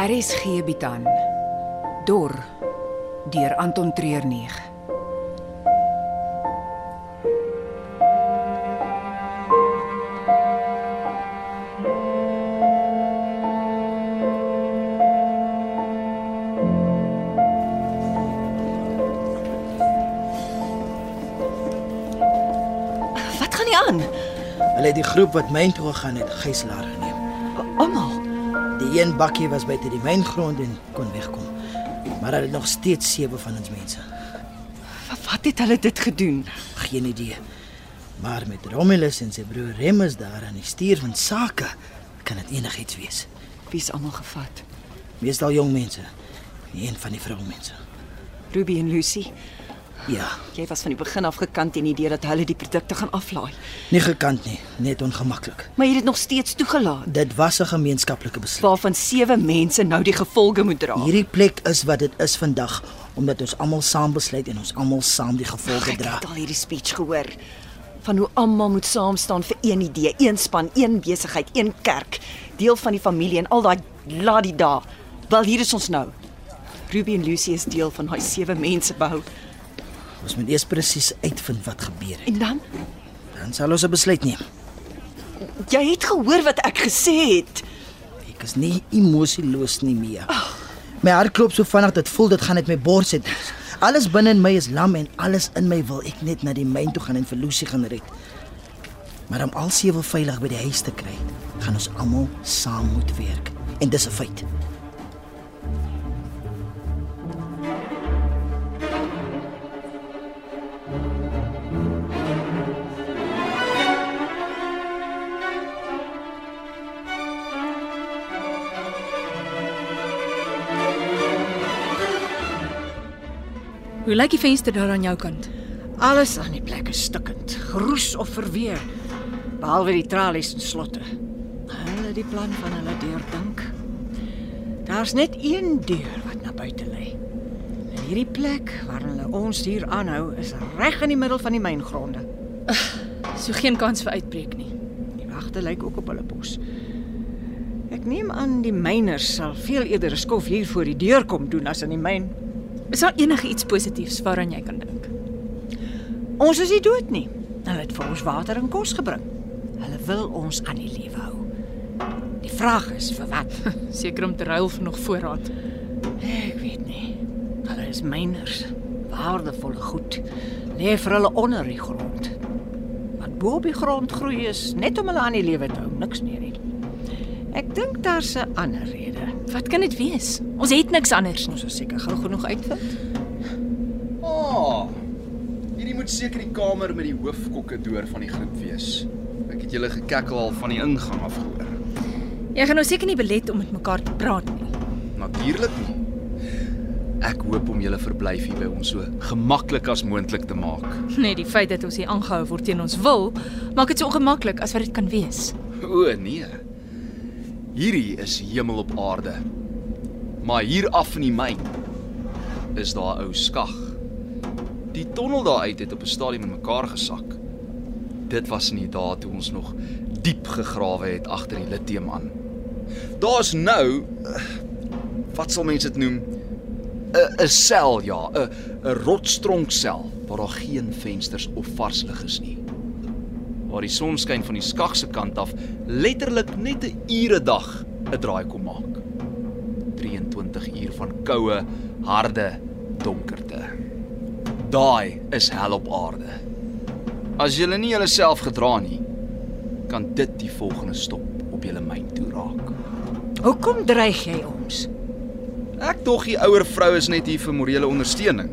RSG bied aan Dor deur Anton Treurnig. Wat gaan nie aan? Hulle het die groep wat myn toe gegaan het gijslaar geneem. Almal. Die een bakkie was buite die myngrond en kon wegkom. Maar hulle het nog steeds sewe van ons mense. Wat het hulle dit gedoen? Geen idee. Maar met Romulus en sy broer Remus daar aan die stuur van sake, kan dit enigiets wees. Wie's almal gevat? Meestal jong mense. Nie een van die vroumense. Ruby en Lucy. Ja, Jy was van die begin af gekant teen die idee dat hulle die produkte gaan aflaai. nie gekant nie, net ongemaklik. Maar jy het dit nog steeds toegelaat. Dit was 'n gemeenskaplike besluit. Waarvan sewe mense nou die gevolge moet dra. Hierdie plek is wat dit is vandag omdat ons almal saam besluit en ons almal saam die gevolge Ek dra. het al hierdie speech gehoor van hoe almal moet saam staan vir een idee, een span, een besigheid, een kerk, deel van die familie en al daai ladida. Wel hier is ons nou. Ruby en Lucy is deel van daai sewe mense behou. Ons moet eers presies uitvind wat gebeur het. En dan Dan sal ons 'n besluit neem. jy het gehoor wat ek gesê het. Ek is nie emosieloos nie meer. My hart klop so vinnig dat voel dit gaan net my bors het. Alles binne in my is lam en alles in my wil ek net na die myn toe gaan en vir Lucy gaan red. Maar om al sewe veilig by die huis te kry, gaan ons almal saam moet werk. En dis 'n feit. Hoe lyk die venster daar aan jou kant? Alles aan die plek is stukkend, geroes of verweer, behalwe die tralies en slotte. Hulle die plan van hulle deurdink. Daar's net een deur wat na buite lei. En hierdie plek waar hulle ons hier aanhou is reg in die middel van die myngronde. So geen kans vir uitbreek nie. Die wagte lyk ook op hulle pos. Ek neem aan die myners sal veel eerder 'n skof hier voor die deur kom doen as in die myn. Is daar enige iets positiefs waaraan jy kan dink? Ons is nie dood nie. Hulle het vir ons water en kos gebring. Hulle wil ons aan die lewe hou. Die vraag is vir wat? Seker om te ruil vir nog voorraad. Ek weet nie. Hulle is myners, waardevolle goed. Lê vir hulle onder die grond. Wat bo op die grond groei is net om hulle aan die lewe te hou, niks meer nie. Ek dink daar's 'n ander rede. Wat kan dit wees? Ons het niks anders nie. Ons sal seker gou genoeg uitvind. Ah. Hierdie moet seker die kamer met die hoofkokkedoor van die groep wees. Ek het julle gekekkel al van die ingang af gehoor. Jy gaan nou seker nie belet om met mekaar te praat nie. Natuurlik nie. Ek hoop om julle verblyf hier by ons so gemaklik as moontlik te maak. Net die feit dat ons hier aangehou word teen ons wil, maak dit so ongemaklik as wat dit kan wees. O nee. Hierdie is hemel op aarde. Maar hier af in die myn is daar 'n ou skag. Die tonnel daar uit het op 'n stadium in mekaar gesak. Dit was in die dae toe ons nog diep gegrawe het agter die lithium aan. Daar's nou eh, wat sal mense dit noem? 'n 'n sel ja, 'n 'n rotsstronksel waar daar geen vensters of vars lig is nie waar die sonskyn van die skag se kant af letterlik net 'n ure dag 'n draai kom maak. 23 uur van koue, harde donkerte. Daai is hel op aarde. As julle nie julleself gedra nie, kan dit die volgende stop op julle myn toe raak. Hoekom dreig jy ons? Ek dog die ouer vrou is net hier vir morele ondersteuning.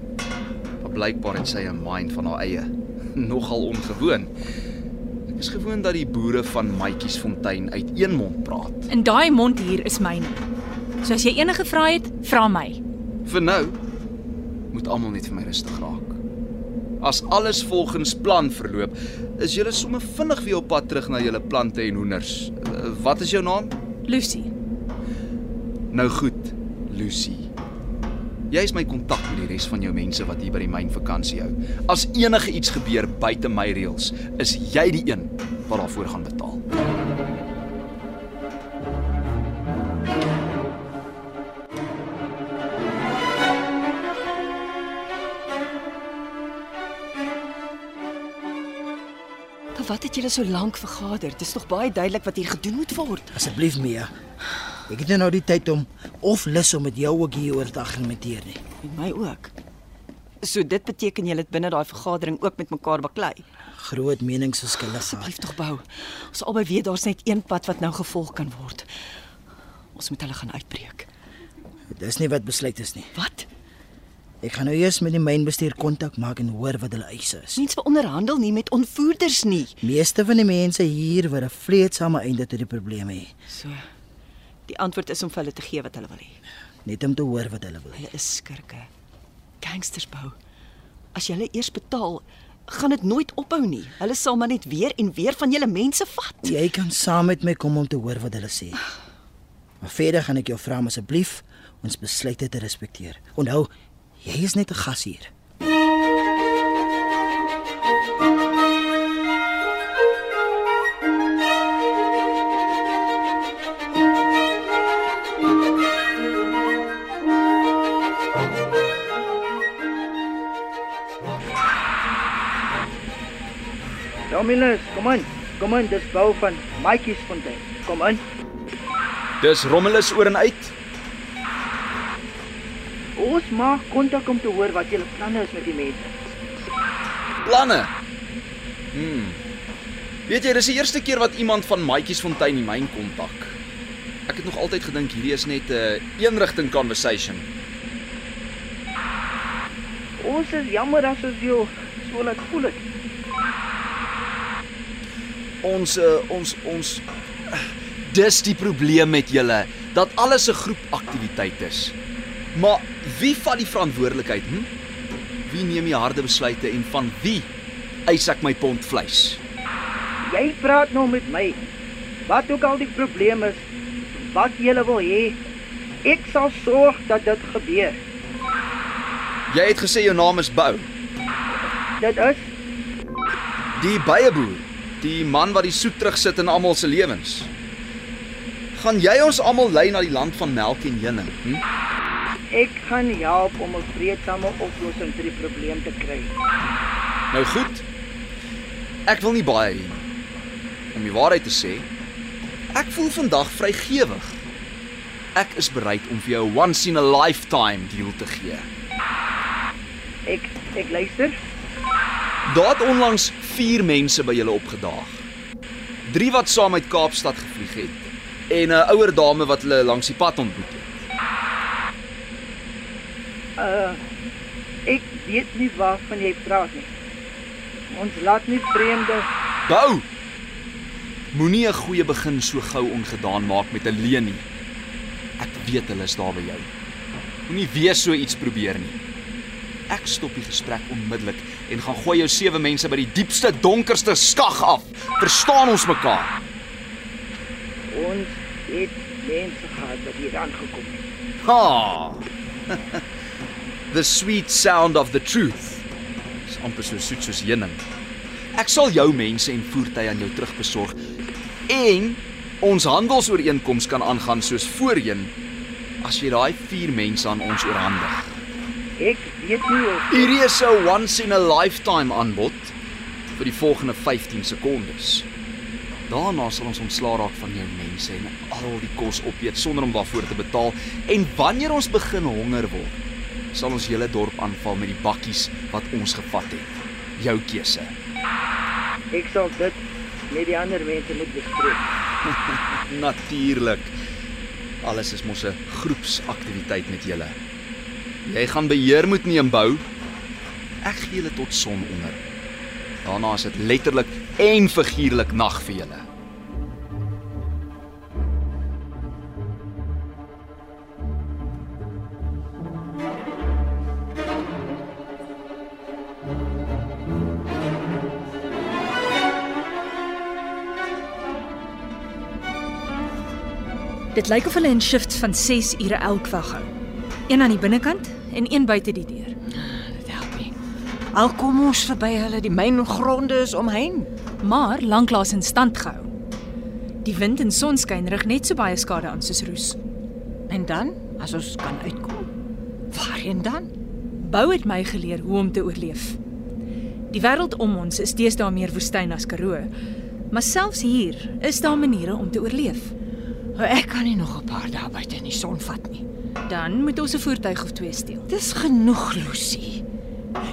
Maar blykbaar het sy 'n mind van haar eie. Nogal ongewoon. Is gewoond dat die boere van Maatjiesfontein uit een mond praat. En daai mond hier is myne. So as jy enige vrae het, vra my. Vir nou moet almal net vir my rustig raak. As alles volgens plan verloop, is julle sommer vinnig weer op pad terug na julle plante en hoenders. Uh, Wat is jou naam? Lucy. Nou goed, Lucy. Jy is my kontak met die res van jou mense wat hier by die myn vakansie hou. As enige iets gebeur buite my reëls, is jy die een wat daarvoor gaan betaal. Maar wat het julle so lank vergader? Dit is tog baie duidelik wat hier gedoen moet word. Asseblief Mia, Ek het nie nou die tyd om of lus om met jou ook hieroor te argumenteer nie. En my ook. So dit beteken julle het binne daai vergadering ook met mekaar baklei. Groot meningsverskille gehad. Asseblief tog bou. Ons albei weet daar's net een pad wat nou gevolg kan word. Ons moet hulle gaan uitbreek. Dis nie wat besluit is nie. Wat? Ek gaan nou eers met die mynbestuur kontak maak en hoor wat hulle eise is. Mens onderhandel nie met ontvoerders nie. Meeste van die mense hier wil 'n vreedsame einde tot die probleme hê, So. Die antwoord is om vir hulle te gee wat hulle wil hê. net om te hoor wat hulle wil. Hulle is skurke. Gangsters bou. As jy hulle eers betaal, gaan dit nooit ophou nie. Hulle sal maar net weer en weer van julle mense vat. Jy kan saam met my kom om te hoor wat hulle sê. Maar verder gaan ek jou vra om asseblief ons besluite te respekteer. Onthou, jy is net 'n gas hier. Dominus, kom in. Kom in, dis bou van Maatjies Fontein. Kom in. Dis Romulus oor en uit. Ons maak kontak om te hoor wat julle planne is met die mense. Planne. Hmm. Weet jy, dis die eerste keer wat iemand van Maatjiesfontein die myn kontak. Ek het nog altyd gedink hierdie is net 'n uh, eenrigting conversation. Ons is jammer as ons jou so laat voel het. Ons uh, ons ons uh, dis die probleem met julle dat alles 'n groep aktiwiteit is. Maar wie vat die verantwoordelikheid? Hm? Wie neem die harde besluite en van wie eis ek my pond vleis? Jy praat nou met my. Wat ook al die probleem is, wat jy wil hê, ek sal sorg dat dit gebeur. Jy het gesê jou naam is Bou. Dit is Die byeboer, die man wat die soet terugsit in almal se lewens. Gaan jy ons almal lei na die land van melk en heuning? Hm? ek gaan help om 'n vreedsame oplossing vir die probleem te kry. Nou goed. Ek wil nie baie hê nie. Om die waarheid te sê, ek voel vandag vrygewig. Ek is bereid om vir jou 'n once in a lifetime deal te gee. Ek ek luister. Daar het onlangs 4 mense by julle opgedaag. 3 wat saam uit Kaapstad gevlieg het en 'n ouer dame wat hulle langs die pad ontmoet het. Uh ek weet nie waarvan jy praat nie. Ons laat nie vreemde Bou. Moenie 'n goeie begin so gou ongedaan maak met 'n leuen nie. Ek weet hulle is daar by jou. Moenie weer so iets probeer nie. Ek stop die gesprek onmiddellik en gaan gooi jou sewe mense by die diepste donkerste skag af. Verstaan ons mekaar? ons het mense gehad wat hier aangekom het. Ha. the sweet sound of the truth. Dis amper so soet soos heuning. Ek sal jou mense en voertuie aan jou terugbesorg en ons handelsooreenkoms kan aangaan soos voorheen as jy daai 4 mense aan ons oorhandig. Ek weet nie of Hierdie is 'n once in a lifetime aanbod vir die volgende 15 sekondes. Daarna sal ons ontslaa raak van jou mense en al die kos opeet sonder om daarvoor te betaal en wanneer ons begin honger word, sal ons hele dorp aanval met die bakkies wat ons gevat het. Jou keuse. ek sal dit met die ander mense moet bespreek. Natuurlik. Alles is mos 'n groepsaktiwiteit met julle. Jy gaan beheer moet neem bou. Ek gee julle tot son onder. Daarna is dit letterlik en figuurlik nag vir julle. Dit lyk of hulle 'n shift van 6 ure elk wag hou. Een aan die binnekant en een buite die deur. Dit help nie. Al kom ons verby hulle, die myngronde is omheen. Maar lanklaas in stand gehou. Die wind en sonskyn rig net so baie skade aan soos roes. En dan, as ons kan uitkom, waarheen dan? Bou het my geleer hoe om te oorleef. Die wêreld om ons is deesdae meer woestyn as Karoo. Maar selfs hier is daar maniere om te oorleef. Ek kan nie nog 'n paar dae buite in die son vat nie. Dan moet ons 'n voertuig of twee steel. Dis genoeg, Lucy.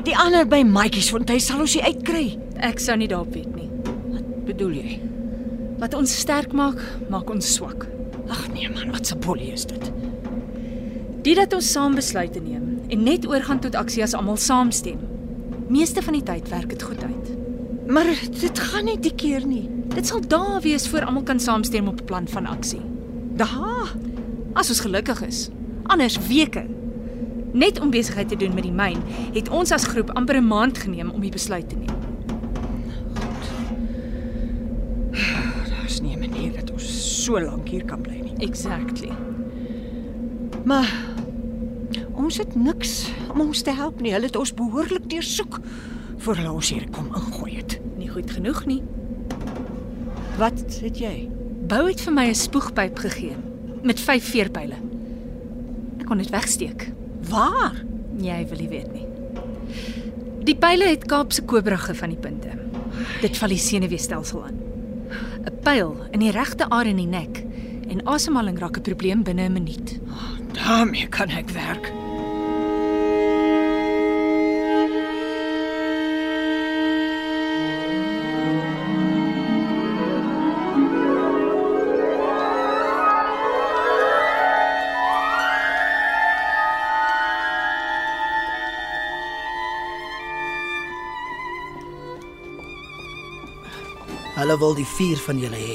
Die ander by Maatjiesfontein sal ons nie uitkry. Ek sou nie daarop weet nie. Wat bedoel jy? Wat ons sterk maak, maak ons swak. Ag nee man, wat 'n boelie is dit? Dit dat ons saam besluite neem en net oorgaan tot aksie as almal saamstem. Meeste van die tyd werk dit goed uit. Maar dit gaan nie die keer nie. Dit sal dae wees voor almal kan saamstem op 'n plan van aksie. Daar. As ons gelukkig is. Anders weke. Net om besigheid te doen met die myn, het ons as groep amper 'n maand geneem om die besluit te neem. Daar's nie 'n manier dat ons so lank hier kan bly nie. Exactly. Maar ons het niks om ons te help nie. Hulle het ons behoorlik deursoek voor hulle ons hier kom ingooi het. Nie goed genoeg nie. Wat het jy? Bou het vir my 'n spoegpyp gegee met 5 veerpyle. Ek kon dit wegsteek. Waar? Jy wil nie weet nie. Die pile het Kaapse kobrage van die punte. Dit val die senuweestelsel aan. 'n Pyl in die regte aar in die nek en asemhaling raak 'n probleem binne 'n minuut. daarmee kan ek werk. Hulle wil die vier van julle hê.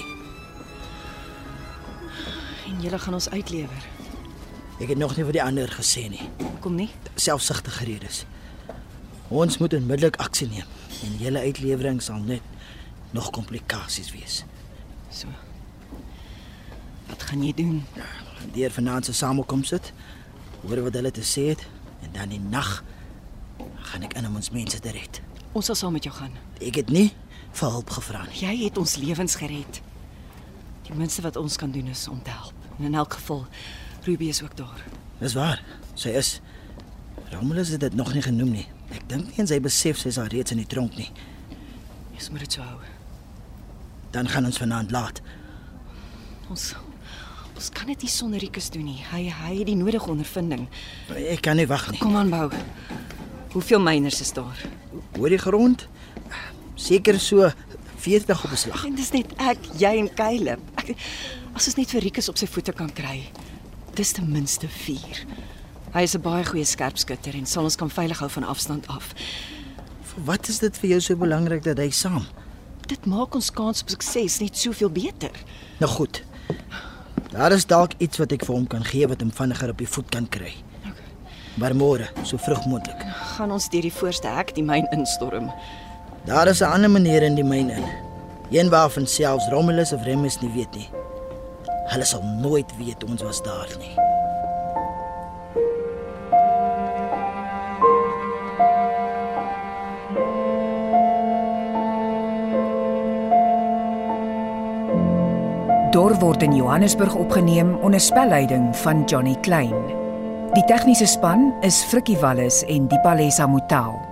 En julle gaan ons uitlewer. Ek het nog nie vir die ander gesê nie. Kom nie. Selfsugtige redes. Ons moet onmiddellik aksie neem en julle uitlewering sal net nog komplikasies wees. So. Wat gaan jy doen? Deur vanaand se samekoms sit, hoor wat hulle te sê het en dan die nag gaan ek in om ons mense te red. Ons sal saam met jou gaan. Ek het nie vir hulp gevra nie. Jy het ons lewens gered. Die minste wat ons kan doen is om te help. En in elk geval, Ruby is ook daar. Dis waar. Sy is Romulus het dit nog nie genoem nie. Ek dink nie en sy besef sy is al reeds in die tronk nie. Ons moet dit so hou. Dan gaan ons vanaand laat. Ons ons kan dit nie sonder Rikus doen nie. Hy hy het die nodige ondervinding. Ek kan nie wag nie. Kom aan, bou. Hoeveel myners is daar? Hoor die grond? Seker so 40 op beslag. En dis net ek, jy en Caleb. Ek, as ons net vir Rikus op sy voete kan kry. Dis ten minste 4. Hy is 'n baie goeie skerpskutter en sal ons kan veilig hou van afstand af. Vir wat is dit vir jou so belangrik dat hy saam? Dit maak ons kans op sukses net soveel beter. Nou goed. Daar is dalk iets wat ek vir hom kan gee wat hom vinniger op die voet kan kry. Maar môre, so vroeg moontlik. Gaan ons deur die voorste hek die myn instorm. Daar is 'n ander manier in die myn in. Een waarvan selfs Romulus of Remus nie weet nie. Hulle sal nooit weet ons was daar nie. Dor word in Johannesburg opgeneem onder spelleiding van Johnny Klein. Die tegniese span is Frikkie Wallis en Dipalesa Motelo.